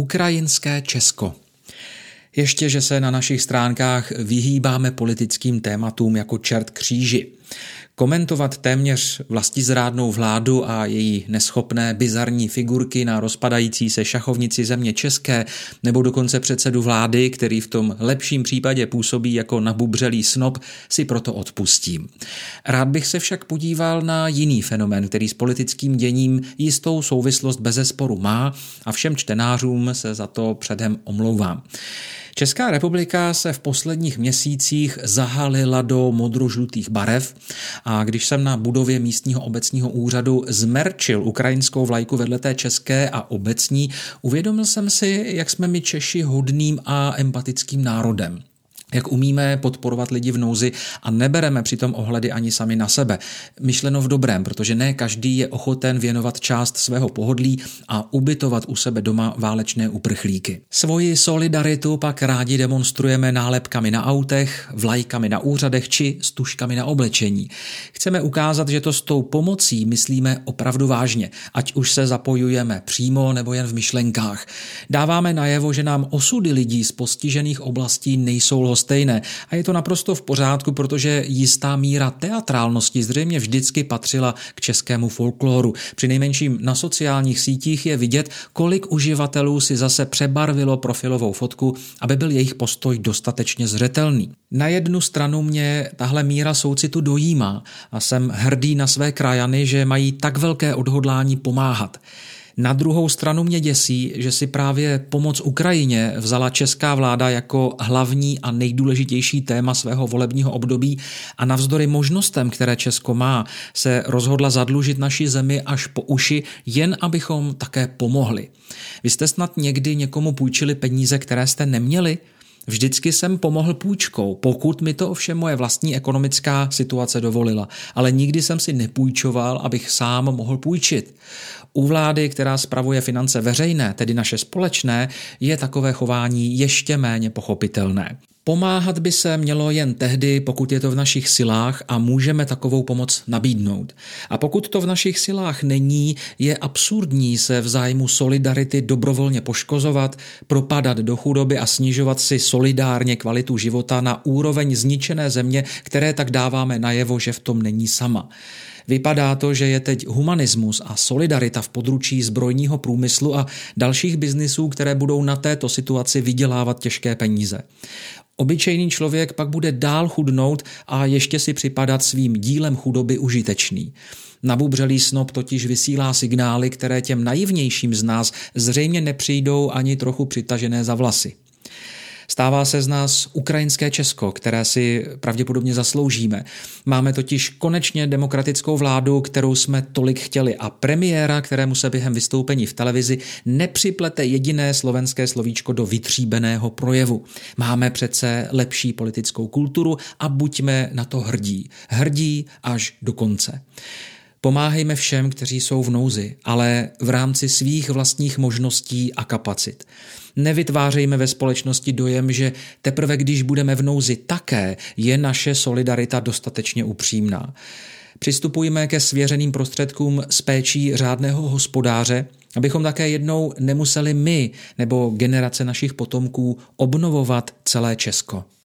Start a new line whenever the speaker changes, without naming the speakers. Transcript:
Ukrajinské Česko. Ještě, že se na našich stránkách vyhýbáme politickým tématům jako čert kříži. Komentovat téměř vlastizrádnou vládu a její neschopné bizarní figurky na rozpadající se šachovnici země české nebo dokonce předsedu vlády, který v tom lepším případě působí jako nabubřelý snob, si proto odpustím. Rád bych se však podíval na jiný fenomén, který s politickým děním jistou souvislost bezesporu má a všem čtenářům se za to předem omlouvám. Česká republika se v posledních měsících zahalila do modrožlutých barev a když jsem na budově místního obecního úřadu zmerčil ukrajinskou vlajku vedle té české a obecní, uvědomil jsem si, jak jsme my Češi hodným a empatickým národem jak umíme podporovat lidi v nouzi a nebereme přitom ohledy ani sami na sebe. Myšleno v dobrém, protože ne každý je ochoten věnovat část svého pohodlí a ubytovat u sebe doma válečné uprchlíky. Svoji solidaritu pak rádi demonstrujeme nálepkami na autech, vlajkami na úřadech či stužkami na oblečení. Chceme ukázat, že to s tou pomocí myslíme opravdu vážně, ať už se zapojujeme přímo nebo jen v myšlenkách. Dáváme najevo, že nám osudy lidí z postižených oblastí nejsou stejné. A je to naprosto v pořádku, protože jistá míra teatrálnosti zřejmě vždycky patřila k českému folkloru. Při nejmenším na sociálních sítích je vidět, kolik uživatelů si zase přebarvilo profilovou fotku, aby byl jejich postoj dostatečně zřetelný. Na jednu stranu mě tahle míra soucitu dojímá a jsem hrdý na své krajany, že mají tak velké odhodlání pomáhat. Na druhou stranu mě děsí, že si právě pomoc Ukrajině vzala česká vláda jako hlavní a nejdůležitější téma svého volebního období a navzdory možnostem, které Česko má, se rozhodla zadlužit naši zemi až po uši, jen abychom také pomohli. Vy jste snad někdy někomu půjčili peníze, které jste neměli? Vždycky jsem pomohl půjčkou, pokud mi to ovšem moje vlastní ekonomická situace dovolila, ale nikdy jsem si nepůjčoval, abych sám mohl půjčit. U vlády, která spravuje finance veřejné, tedy naše společné, je takové chování ještě méně pochopitelné. Pomáhat by se mělo jen tehdy, pokud je to v našich silách a můžeme takovou pomoc nabídnout. A pokud to v našich silách není, je absurdní se v zájmu solidarity dobrovolně poškozovat, propadat do chudoby a snižovat si solidárně kvalitu života na úroveň zničené země, které tak dáváme najevo, že v tom není sama. Vypadá to, že je teď humanismus a solidarita v područí zbrojního průmyslu a dalších biznisů, které budou na této situaci vydělávat těžké peníze. Obyčejný člověk pak bude dál chudnout a ještě si připadat svým dílem chudoby užitečný. Nabubřelý snob totiž vysílá signály, které těm naivnějším z nás zřejmě nepřijdou ani trochu přitažené za vlasy. Stává se z nás ukrajinské Česko, které si pravděpodobně zasloužíme. Máme totiž konečně demokratickou vládu, kterou jsme tolik chtěli a premiéra, kterému se během vystoupení v televizi nepřiplete jediné slovenské slovíčko do vytříbeného projevu. Máme přece lepší politickou kulturu a buďme na to hrdí. Hrdí až do konce. Pomáhejme všem, kteří jsou v nouzi, ale v rámci svých vlastních možností a kapacit. Nevytvářejme ve společnosti dojem, že teprve když budeme v nouzi také, je naše solidarita dostatečně upřímná. Přistupujme ke svěřeným prostředkům s péčí řádného hospodáře, abychom také jednou nemuseli my nebo generace našich potomků obnovovat celé Česko.